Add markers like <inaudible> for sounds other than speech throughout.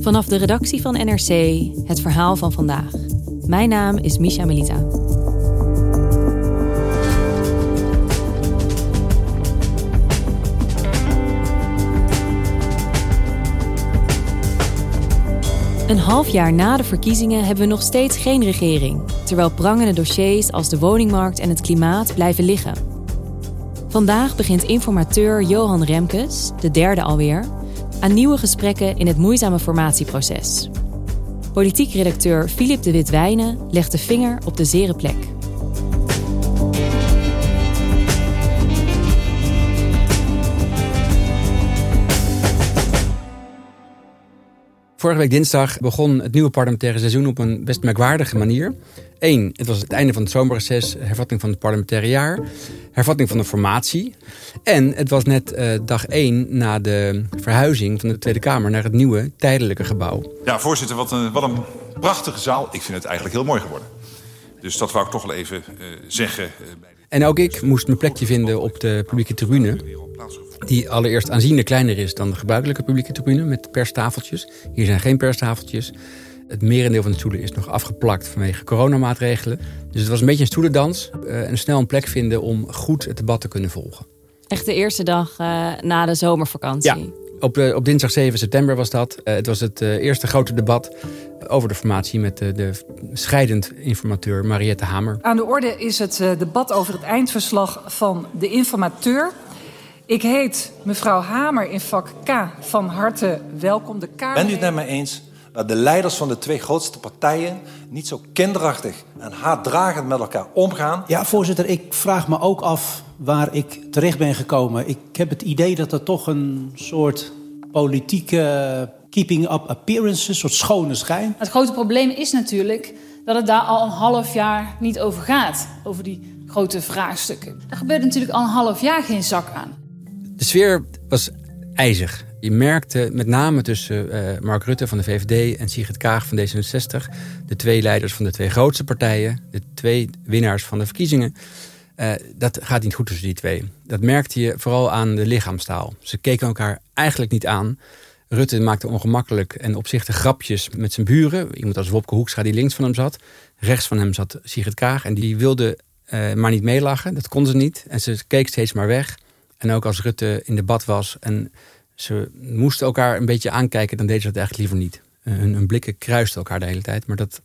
Vanaf de redactie van NRC het verhaal van vandaag. Mijn naam is Misha Melita. Een half jaar na de verkiezingen hebben we nog steeds geen regering, terwijl prangende dossiers als de woningmarkt en het klimaat blijven liggen. Vandaag begint informateur Johan Remkes, de derde alweer, aan nieuwe gesprekken in het moeizame formatieproces. Politiek redacteur Filip de Witwijnen legt de vinger op de zere plek. Vorige week dinsdag begon het nieuwe parlementaire seizoen op een best merkwaardige manier. Eén, het was het einde van het zomerreces, hervatting van het parlementaire jaar, hervatting van de formatie. En het was net uh, dag één na de verhuizing van de Tweede Kamer naar het nieuwe tijdelijke gebouw. Ja, voorzitter, wat een, wat een prachtige zaal. Ik vind het eigenlijk heel mooi geworden. Dus dat wou ik toch wel even uh, zeggen. Uh, en ook ik moest mijn plekje vinden op de publieke tribune. Die allereerst aanzienlijk kleiner is dan de gebruikelijke publieke tribune met perstafeltjes. Hier zijn geen perstafeltjes. Het merendeel van de stoelen is nog afgeplakt vanwege coronamaatregelen. Dus het was een beetje een stoelendans. Uh, en snel een plek vinden om goed het debat te kunnen volgen. Echt de eerste dag uh, na de zomervakantie? Ja, op, uh, op dinsdag 7 september was dat. het was het eerste grote debat over de formatie met de, de scheidend informateur Mariette Hamer. Aan de orde is het debat over het eindverslag van de informateur. Ik heet mevrouw Hamer in vak K van harte welkom. De Kamer... Bent u het met mij eens dat de leiders van de twee grootste partijen niet zo kinderachtig en haatdragend met elkaar omgaan? Ja, voorzitter, ik vraag me ook af waar ik terecht ben gekomen. Ik heb het idee dat er toch een soort politieke keeping up appearances, een soort schone schijn. Het grote probleem is natuurlijk dat het daar al een half jaar niet over gaat, over die grote vraagstukken. Er gebeurt natuurlijk al een half jaar geen zak aan. De sfeer was ijzig. Je merkte met name tussen uh, Mark Rutte van de VVD en Sigrid Kaag van D66, de twee leiders van de twee grootste partijen, de twee winnaars van de verkiezingen, uh, dat gaat niet goed tussen die twee. Dat merkte je vooral aan de lichaamstaal. Ze keken elkaar eigenlijk niet aan. Rutte maakte ongemakkelijk en opzichtig grapjes met zijn buren. Iemand als Wopke Hoekstra die links van hem zat. Rechts van hem zat Sigrid Kaag en die wilde uh, maar niet meelachen. Dat kon ze niet. En ze keek steeds maar weg. En ook als Rutte in debat was en ze moesten elkaar een beetje aankijken, dan deden ze dat eigenlijk liever niet. Hun, hun blikken kruisten elkaar de hele tijd. Maar dat,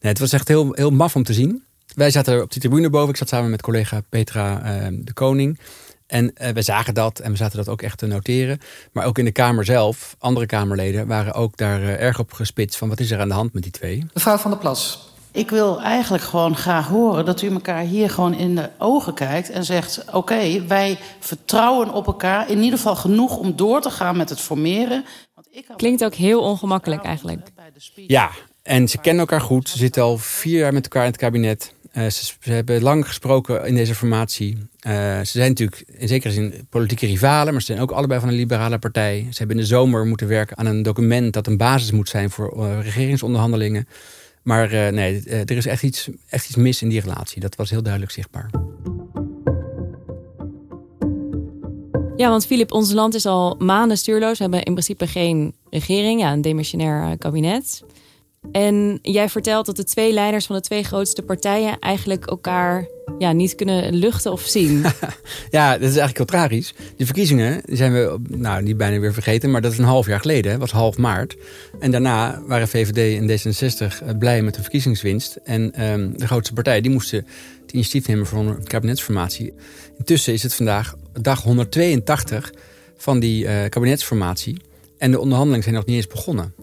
nee, het was echt heel, heel maf om te zien. Wij zaten op die tribune boven. Ik zat samen met collega Petra uh, de Koning. En uh, we zagen dat en we zaten dat ook echt te noteren. Maar ook in de Kamer zelf, andere Kamerleden waren ook daar uh, erg op gespitst van wat is er aan de hand met die twee. Mevrouw van der Plas. Ik wil eigenlijk gewoon graag horen dat u elkaar hier gewoon in de ogen kijkt en zegt: Oké, okay, wij vertrouwen op elkaar. In ieder geval genoeg om door te gaan met het formeren. Want ik Klinkt ook heel ongemakkelijk eigenlijk. Ja, en ze kennen elkaar goed. Ze zitten al vier jaar met elkaar in het kabinet. Uh, ze, ze, hebben lang gesproken in deze formatie. Uh, ze zijn natuurlijk in zekere zin politieke rivalen, maar ze zijn ook allebei van een liberale partij. Ze hebben in de zomer moeten werken aan een document dat een basis moet zijn voor uh, regeringsonderhandelingen. Maar uh, nee, uh, er is echt iets, echt iets mis in die relatie. Dat was heel duidelijk zichtbaar. Ja, want Filip, ons land is al maanden stuurloos. We hebben in principe geen regering, ja, een demissionair uh, kabinet. En jij vertelt dat de twee leiders van de twee grootste partijen eigenlijk elkaar ja, niet kunnen luchten of zien. <laughs> ja, dat is eigenlijk heel tragisch. De verkiezingen die zijn we nou, niet bijna weer vergeten, maar dat is een half jaar geleden, was half maart. En daarna waren VVD en D66 blij met de verkiezingswinst. En um, de grootste partijen die moesten het initiatief nemen voor een kabinetsformatie. Intussen is het vandaag dag 182 van die uh, kabinetsformatie. En de onderhandelingen zijn nog niet eens begonnen.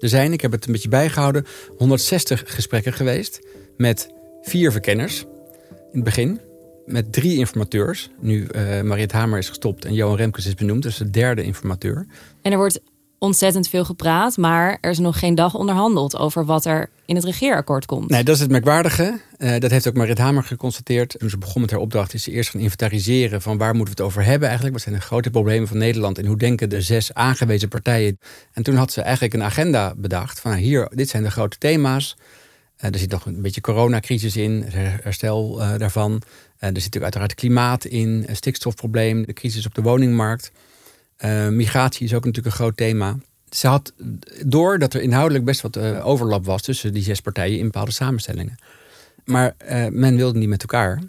Er zijn, ik heb het een beetje bijgehouden, 160 gesprekken geweest met vier verkenners het begin. met drie informateurs. Nu uh, Mariette Hamer is gestopt en Johan Remkes is benoemd. Dus de derde informateur. En er wordt ontzettend veel gepraat, maar er is nog geen dag onderhandeld over wat er in het regeerakkoord komt. Nee, dat is het merkwaardige. Uh, dat heeft ook Marit Hamer geconstateerd. Toen ze begon met haar opdracht, is ze eerst gaan inventariseren van waar moeten we het over hebben eigenlijk. Wat zijn de grote problemen van Nederland en hoe denken de zes aangewezen partijen. En toen had ze eigenlijk een agenda bedacht van nou, hier, dit zijn de grote thema's. Uh, er zit nog een beetje coronacrisis in, herstel uh, daarvan. er zit natuurlijk uiteraard klimaat in, stikstofprobleem, de crisis op de woningmarkt. Uh, migratie is ook natuurlijk een groot thema. Ze had door dat er inhoudelijk best wat uh, overlap was tussen die zes partijen in bepaalde samenstellingen. Maar uh, men wilde niet met elkaar.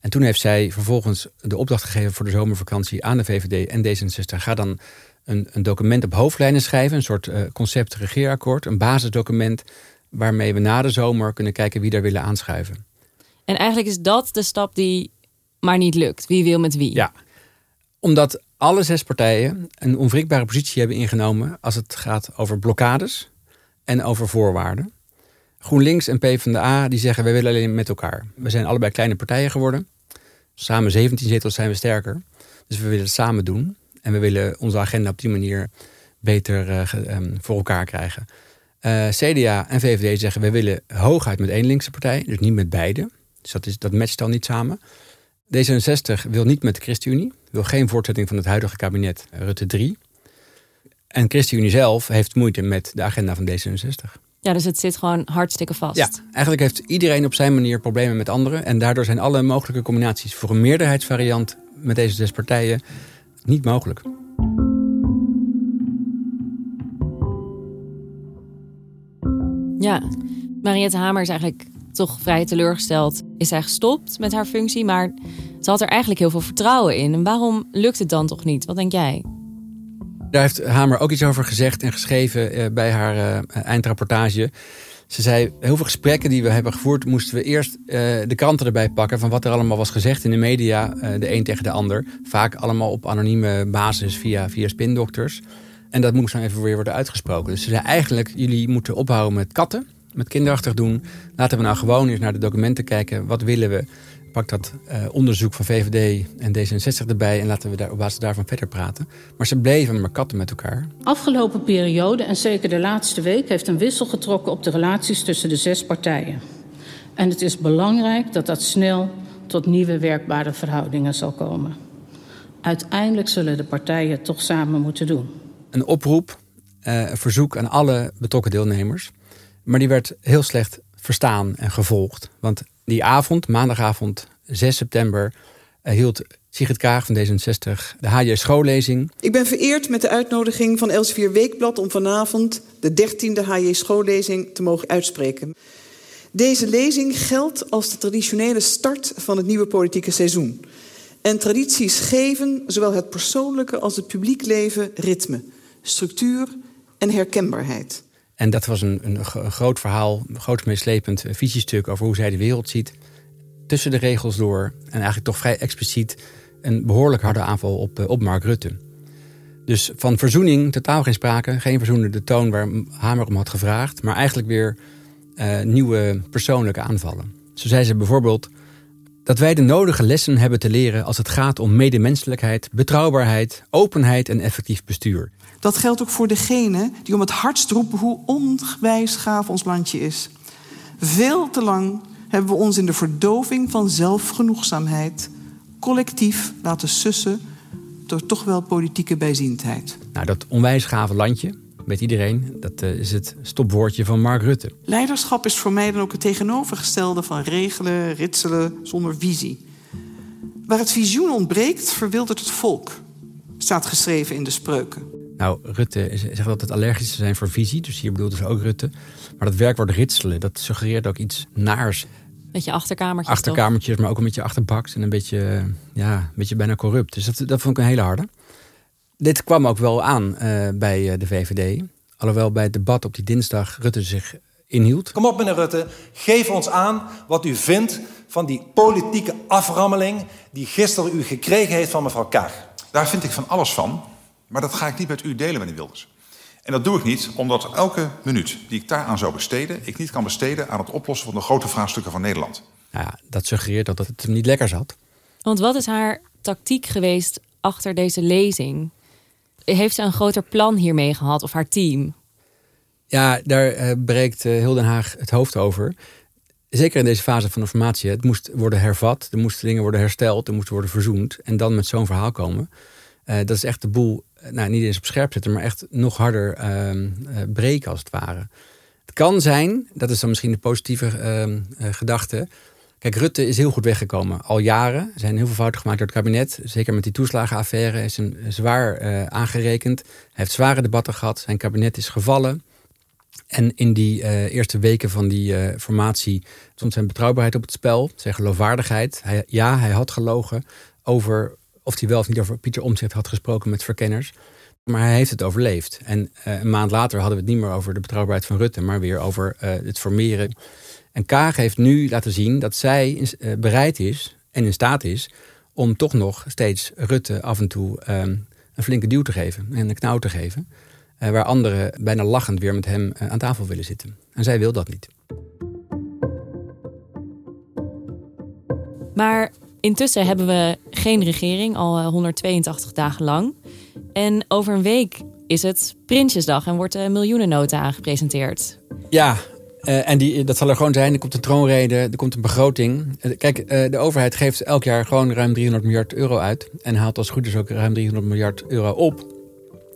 En toen heeft zij vervolgens de opdracht gegeven voor de zomervakantie aan de VVD en D66. Ga dan een, een document op hoofdlijnen schrijven, een soort concept regeerakkoord, een basisdocument waarmee we na de zomer kunnen kijken wie daar willen aanschuiven. En eigenlijk is dat de stap die maar niet lukt. Wie wil met wie? Ja, omdat alle zes partijen een onwrikbare positie hebben ingenomen als het gaat over blokkades en over voorwaarden. GroenLinks en PvdA die zeggen wij willen alleen met elkaar. We zijn allebei kleine partijen geworden. Samen 17 zetels zijn we sterker. Dus we willen het samen doen. En we willen onze agenda op die manier beter uh, um, voor elkaar krijgen. Uh, CDA en VVD zeggen we willen hooguit met één linkse partij. Dus niet met beide. Dus dat, is, dat matcht dan niet samen. D66 wil niet met de ChristenUnie, wil geen voortzetting van het huidige kabinet Rutte 3. En ChristenUnie zelf heeft moeite met de agenda van D66. Ja, dus het zit gewoon hartstikke vast. Ja, eigenlijk heeft iedereen op zijn manier problemen met anderen. En daardoor zijn alle mogelijke combinaties voor een meerderheidsvariant met deze zes partijen niet mogelijk. Ja, Mariette Hamer is eigenlijk toch vrij teleurgesteld is zij gestopt met haar functie. Maar ze had er eigenlijk heel veel vertrouwen in. En waarom lukt het dan toch niet? Wat denk jij? Daar heeft Hamer ook iets over gezegd en geschreven eh, bij haar uh, eindrapportage. Ze zei, heel veel gesprekken die we hebben gevoerd... moesten we eerst uh, de kranten erbij pakken... van wat er allemaal was gezegd in de media, de een tegen de ander. Vaak allemaal op anonieme basis via, via spindokters. En dat moest dan even weer worden uitgesproken. Dus ze zei eigenlijk, jullie moeten ophouden met katten met kinderachtig doen. Laten we nou gewoon eens naar de documenten kijken. Wat willen we? Pak dat uh, onderzoek van VVD en D66 erbij en laten we daar op basis daarvan verder praten. Maar ze bleven maar katten met elkaar. Afgelopen periode en zeker de laatste week heeft een wissel getrokken op de relaties tussen de zes partijen. En het is belangrijk dat dat snel tot nieuwe werkbare verhoudingen zal komen. Uiteindelijk zullen de partijen het toch samen moeten doen. Een oproep, uh, een verzoek aan alle betrokken deelnemers maar die werd heel slecht verstaan en gevolgd. Want die avond, maandagavond 6 september, uh, hield Sigrid Kaag van D66 de HJ schoollezing. Ik ben vereerd met de uitnodiging van Elsevier Weekblad om vanavond de 13e HJ schoollezing te mogen uitspreken. Deze lezing geldt als de traditionele start van het nieuwe politieke seizoen. En tradities geven zowel het persoonlijke als het publiek leven ritme, structuur en herkenbaarheid. En dat was een, een, groot verhaal, een groot meeslepend eh, visiestuk over hoe zij de wereld ziet. Tussen de regels door en eigenlijk toch vrij expliciet een behoorlijk harde aanval op, eh, op Mark Rutte. Dus van verzoening totaal geen sprake. Geen verzoenende toon waar Hamer om had gevraagd. Maar eigenlijk weer uh, nieuwe persoonlijke aanvallen. Zo zei ze bijvoorbeeld dat wij de nodige lessen hebben te leren als het gaat om medemenselijkheid, betrouwbaarheid, openheid en effectief bestuur. Dat geldt ook voor degene die om het hardst roepen hoe onwijs gaaf ons landje is. Veel te lang hebben we ons in de verdoving van zelfgenoegzaamheid collectief laten sussen door toch wel politieke bijziendheid. Nou, dat onwijs gave landje, weet iedereen, dat uh, is het stopwoordje van Mark Rutte. Leiderschap is voor mij dan ook het tegenovergestelde van regelen, ritselen zonder visie. Waar het visioen ontbreekt, verwildert het volk, staat geschreven in de spreuken. Nou, Rutte zegt dat het allergisch zijn voor visie. Dus hier bedoelt ze ook Rutte. Maar dat werkwoord ritselen, dat suggereert ook iets naars. Beetje achterkamertjes. Achterkamertjes, maar ook een beetje achterbaks. En een beetje, ja, een beetje bijna corrupt. Dus dat, dat vond ik een hele harde. Dit kwam ook wel aan uh, bij uh, de VVD. Alhoewel bij het debat op die dinsdag Rutte zich inhield. Kom op, meneer Rutte. Geef ons aan wat u vindt van die politieke aframmeling... die gisteren u gekregen heeft van mevrouw Kaag. Daar vind ik van alles van. Maar dat ga ik niet met u delen, meneer Wilders. En dat doe ik niet omdat elke minuut die ik daaraan zou besteden... ik niet kan besteden aan het oplossen van de grote vraagstukken van Nederland. Nou ja, dat suggereert dat het hem niet lekker zat. Want wat is haar tactiek geweest achter deze lezing? Heeft ze een groter plan hiermee gehad of haar team? Ja, daar uh, breekt uh, Haag het hoofd over. Zeker in deze fase van de formatie. Het moest worden hervat, er moesten dingen worden hersteld, er moest worden verzoend. En dan met zo'n verhaal komen. Uh, dat is echt de boel, nou, niet eens op scherp zetten, maar echt nog harder ehm, breken als het ware. Het kan zijn, dat is dan misschien de positieve ehm, gedachte. Kijk, Rutte is heel goed weggekomen. Al jaren zijn heel veel fouten gemaakt door het kabinet. Zeker met die toeslagenaffaire is hem zwaar aangerekend. Hij heeft zware debatten gehad. Zijn kabinet is gevallen. En in die uh, eerste weken van die formatie stond zijn betrouwbaarheid op het spel, zijn geloofwaardigheid. Hij, ja, hij had gelogen over of hij wel of niet over Pieter Omtzigt had gesproken met verkenners. Maar hij heeft het overleefd. En een maand later hadden we het niet meer over de betrouwbaarheid van Rutte, maar weer over het formeren. En Kaag heeft nu laten zien dat zij bereid is en in staat is om toch nog steeds Rutte af en toe een flinke duw te geven en een knauw te geven. Eh, waar anderen bijna lachend weer met hem eh, aan tafel willen zitten. En zij wil dat niet. Maar intussen hebben we geen regering, al 182 eh, dagen lang. En over een week is het Prinsjesdag en wordt de miljoenennota aangepresenteerd. Ja, en die, dat zal er gewoon zijn. Er komt een troonrede, er komt een begroting. kijk, de overheid geeft elk jaar gewoon ruim 300 miljard euro uit. En haalt als goed is ook ruim 300 miljard euro op.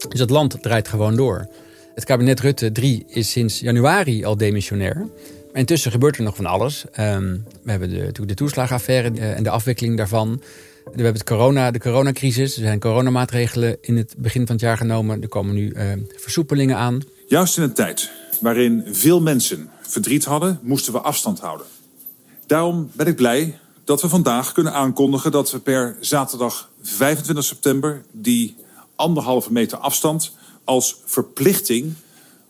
Dus het land draait gewoon door. Het kabinet Rutte 3 is sinds januari al demissionair. Maar intussen gebeurt er nog van alles. Ehm, we hebben de, de toeslagenaffaire eh, en de afwikkeling daarvan. We hebben het corona, de coronacrisis. Er zijn coronamaatregelen in het begin van het jaar genomen. Er komen nu versoepelingen aan. Juist in een tijd waarin veel mensen verdriet hadden, moesten we afstand houden. Daarom ben ik blij dat we vandaag kunnen aankondigen dat we per zaterdag 25 september die anderhalve meter afstand als verplichting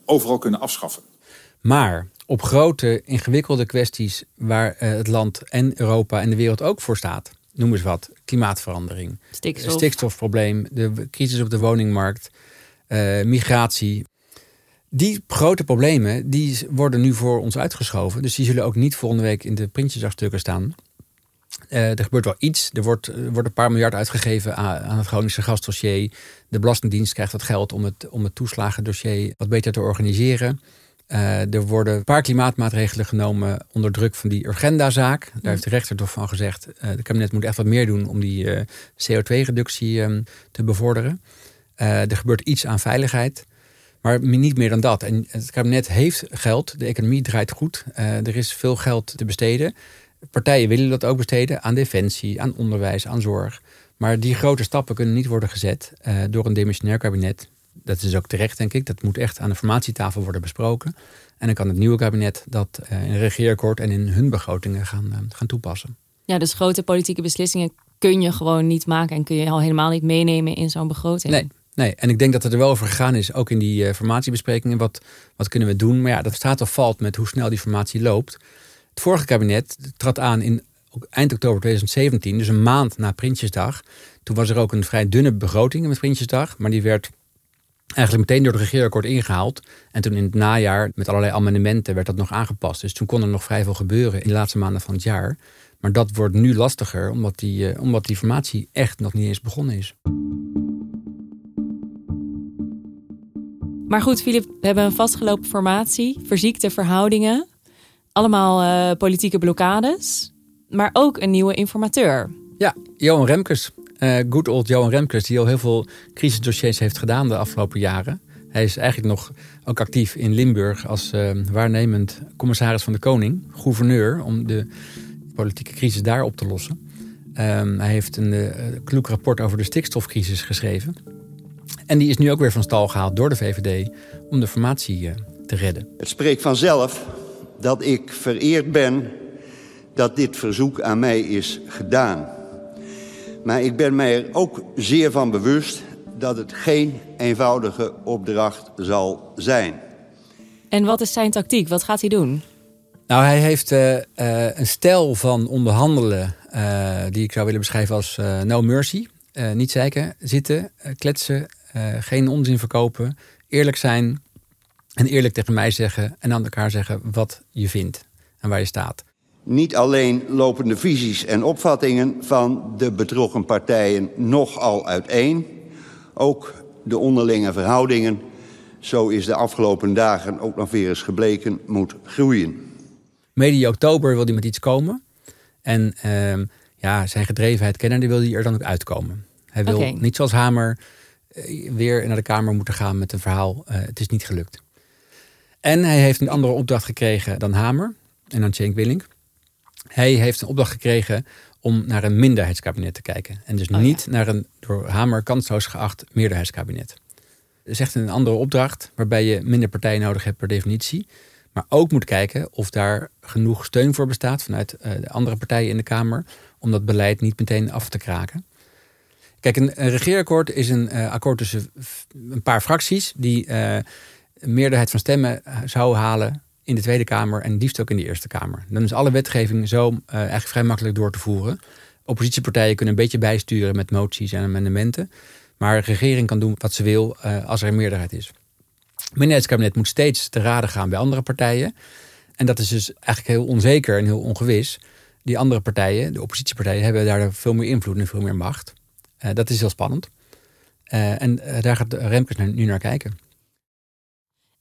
overal kunnen afschaffen. Maar op grote, ingewikkelde kwesties waar uh, het land en Europa en de wereld ook voor staat, noem eens wat, klimaatverandering, Stikstof. stikstofprobleem, de crisis op de woningmarkt, uh, migratie. Die grote problemen die worden nu voor ons uitgeschoven. Dus die zullen ook niet volgende week in de Prinsjesdagstukken staan. Uh, er gebeurt wel iets. Er wordt, er wordt een paar miljard uitgegeven aan, aan, het Groningse gasdossier. De Belastingdienst krijgt wat geld om het, om het toeslagendossier wat beter te organiseren. Uh, er worden een paar klimaatmaatregelen genomen onder druk van die Urgenda-zaak. Daar heeft de rechter toch van gezegd: uh, het kabinet moet echt wat meer doen om die CO2-reductie um, te bevorderen. er gebeurt iets aan veiligheid. Maar niet meer dan dat. En het kabinet heeft geld. De economie draait goed. er is veel geld te besteden. Partijen willen dat ook besteden aan defensie, aan onderwijs, aan zorg. Maar die grote stappen kunnen niet worden gezet uh, door een demissionair kabinet. Dat is ook terecht, denk ik. Dat moet echt aan de formatietafel worden besproken. En dan kan het nieuwe kabinet dat uh, in regeerakkoord en in hun begrotingen gaan, gaan toepassen. Ja, dus grote politieke beslissingen kun je gewoon niet maken en kun je al helemaal niet meenemen in zo'n begroting. Nee, Nee, en ik denk dat het er wel over gegaan is, ook in die uh, formatiebesprekingen. Wat, wat kunnen we doen? Maar ja, dat staat of valt met hoe snel die formatie loopt. Het vorige kabinet trad aan in eind oktober 2017, dus een maand na Prinsjesdag. Toen was er ook een vrij dunne begroting met Prinsjesdag, maar die werd eigenlijk meteen door het regeerakkoord ingehaald. En toen in het najaar, met allerlei amendementen, werd dat nog aangepast. Dus toen kon er nog vrij veel gebeuren in de laatste maanden van het jaar. Maar dat wordt nu lastiger, omdat die, uh, omdat die formatie echt nog niet eens begonnen is. Maar goed, Filip, we hebben een vastgelopen formatie, verziekte verhoudingen. Allemaal uh, politieke blokkades, maar ook een nieuwe informateur. Ja, Johan Remkes. Uh, good old Johan Remkes, die al heel veel crisisdossiers heeft gedaan de afgelopen jaren. Hij is eigenlijk nog ook actief in Limburg als uh, waarnemend commissaris van de Koning, gouverneur, om de politieke crisis daar op te lossen. Um, hij heeft een kloek rapport over de stikstofcrisis geschreven. En die is nu ook weer van stal gehaald door de VVD om de formatie te redden. Het spreekt vanzelf dat ik vereerd ben dat dit verzoek aan mij is gedaan. Maar ik ben mij er ook zeer van bewust dat het geen eenvoudige opdracht zal zijn. En wat is zijn tactiek? Wat gaat hij doen? Nou, hij heeft uh, uh, een stijl van onderhandelen uh, die ik zou willen beschrijven als no mercy. niet zeiken, zitten, kletsen, geen onzin verkopen, eerlijk zijn, en eerlijk tegen mij zeggen en aan elkaar zeggen wat je vindt en waar je staat. Niet alleen lopen de visies en opvattingen van de betrokken partijen nogal uiteen, ook de onderlinge verhoudingen, zo is de afgelopen dagen ook nog weer eens gebleken, moet groeien. Medio oktober wil hij met iets komen. En uh, ja, zijn gedrevenheid kennende wil hij er dan ook uitkomen. Hij wil niet zoals Hamer eh, weer naar de Kamer moeten gaan met een verhaal. eh, het is niet gelukt. En hij heeft een andere opdracht gekregen dan Hamer en dan Cenk Willink. Hij heeft een opdracht gekregen om naar een minderheidskabinet te kijken. En dus Oh, niet naar een door Hamer kansloos geacht meerderheidskabinet. Dat is echt een andere opdracht waarbij je minder partijen nodig hebt per definitie. Maar ook moet kijken of daar genoeg steun voor bestaat vanuit eh, de andere partijen in de Kamer. Om dat beleid niet meteen af te kraken. Kijk, een, regeerakkoord is een eh, akkoord tussen een paar fracties die eh, een meerderheid van stemmen eh, zou halen in de Tweede Kamer en liefst ook in de Eerste Kamer. Dan is alle wetgeving zo eigenlijk vrij makkelijk door te voeren. Oppositiepartijen kunnen een beetje bijsturen met moties en amendementen. Maar de regering kan doen wat ze wil als er een meerderheid is. Het minderheidskabinet moet steeds te raden gaan bij andere partijen. En dat is dus eigenlijk heel onzeker en heel ongewis. Die andere partijen, de oppositiepartijen, hebben daar veel meer invloed en veel meer macht. Eh, dat is heel spannend. Eh, en daar gaat Remkes nu- naar kijken.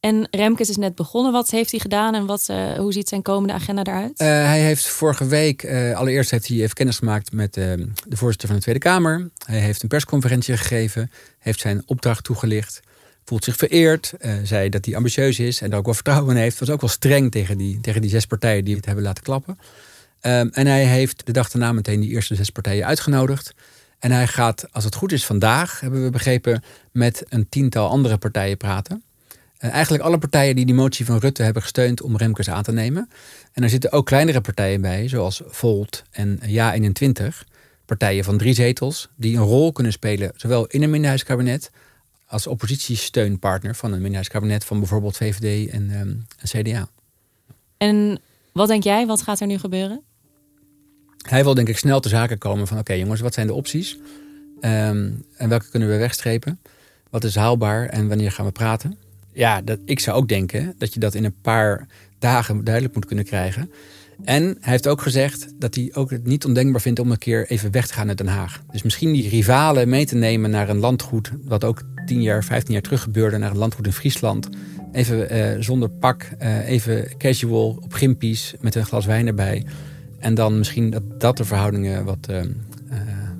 En Remkes is net begonnen. Wat heeft hij gedaan en wat, eh, hoe ziet zijn komende agenda eruit? Hij heeft vorige week, allereerst heeft hij even kennis gemaakt met de voorzitter van de Tweede Kamer. Hij heeft een persconferentie gegeven, heeft zijn opdracht toegelicht. Voelt zich vereerd, zei dat hij ambitieus is en daar ook wel vertrouwen in heeft. Was ook wel streng tegen die, tegen die zes partijen die het hebben laten klappen. Ehm, en hij heeft de dag daarna meteen die eerste zes partijen uitgenodigd. En hij gaat, als het goed is vandaag, hebben we begrepen, met een tiental andere partijen praten. Eh, eigenlijk alle partijen die die motie van Rutte hebben gesteund om Remkes aan te nemen. En er zitten ook kleinere partijen bij, zoals Volt en Ja21. Partijen van drie zetels, die een rol kunnen spelen, zowel in een minderheidskabinet als oppositiesteunpartner van een minderheidskabinet van bijvoorbeeld VVD en, ehm, en CDA. En wat denk jij, wat gaat er nu gebeuren? Hij wil denk ik snel te zaken komen van oké jongens, wat zijn de opties? Ehm, en welke kunnen we wegstrepen? Wat is haalbaar en wanneer gaan we praten? Ja, dat, ik zou ook denken dat je dat in een paar dagen duidelijk moet kunnen krijgen. En hij heeft ook gezegd dat hij ook het niet ondenkbaar vindt om een keer even weg te gaan uit Den Haag. Dus misschien die rivalen mee te nemen naar een landgoed, wat ook 10 jaar, 15 jaar terug gebeurde, naar een landgoed in Friesland. Even eh, zonder pak, eh, even casual op gimpies met een glas wijn erbij. En dan misschien dat dat de verhoudingen wat, eh, eh,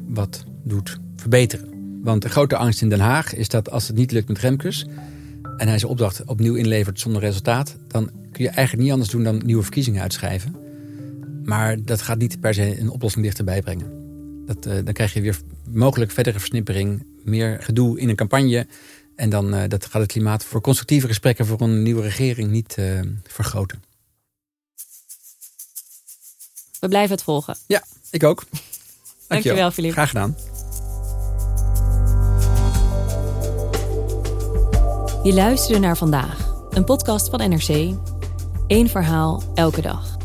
wat doet verbeteren. Want de grote angst in Den Haag is dat als het niet lukt met Remkes... en hij zijn opdracht opnieuw inlevert zonder resultaat... dan kun je eigenlijk niet anders doen dan nieuwe verkiezingen uitschrijven. Maar dat gaat niet per se een oplossing dichterbij brengen. Dat, eh, dan krijg je weer mogelijk verdere versnippering, meer gedoe in een campagne... en dan dat gaat het klimaat voor constructieve gesprekken... voor een nieuwe regering niet vergroten. We blijven het volgen. Ja, ik ook. Dankjewel, Filip. Graag gedaan. Je luisterde naar vandaag, een podcast van NRC. Eén verhaal, elke dag.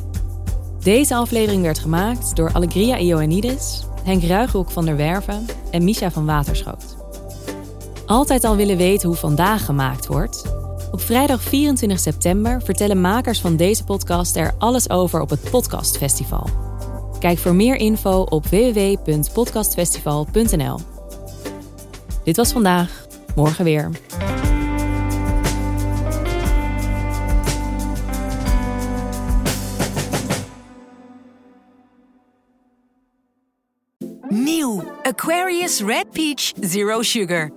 Deze aflevering werd gemaakt door Allegria Ioannidis, Henk Ruighoek van der Werven en Misha van Waterschoot. Altijd al willen weten hoe vandaag gemaakt wordt? Op vrijdag 24 september vertellen makers van deze podcast er alles over op het Podcastfestival. Kijk voor meer info op www.podcastfestival.nl. Dit was vandaag, morgen weer. Nieuw Aquarius Red Peach Zero Sugar.